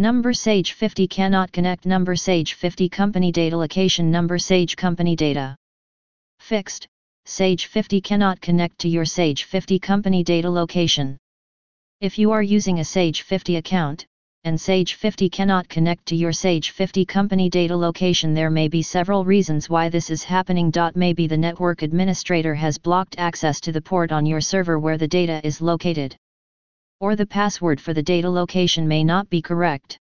Number Sage 50 cannot connect Number Sage 50 company data location Number Sage company data. Fixed, Sage 50 cannot connect to your Sage 50 company data location. If you are using a Sage 50 account, and Sage 50 cannot connect to your Sage 50 company data location there may be several reasons why this is happening. Maybe the network administrator has blocked access to the port on your server where the data is located. Or the password for the data location may not be correct.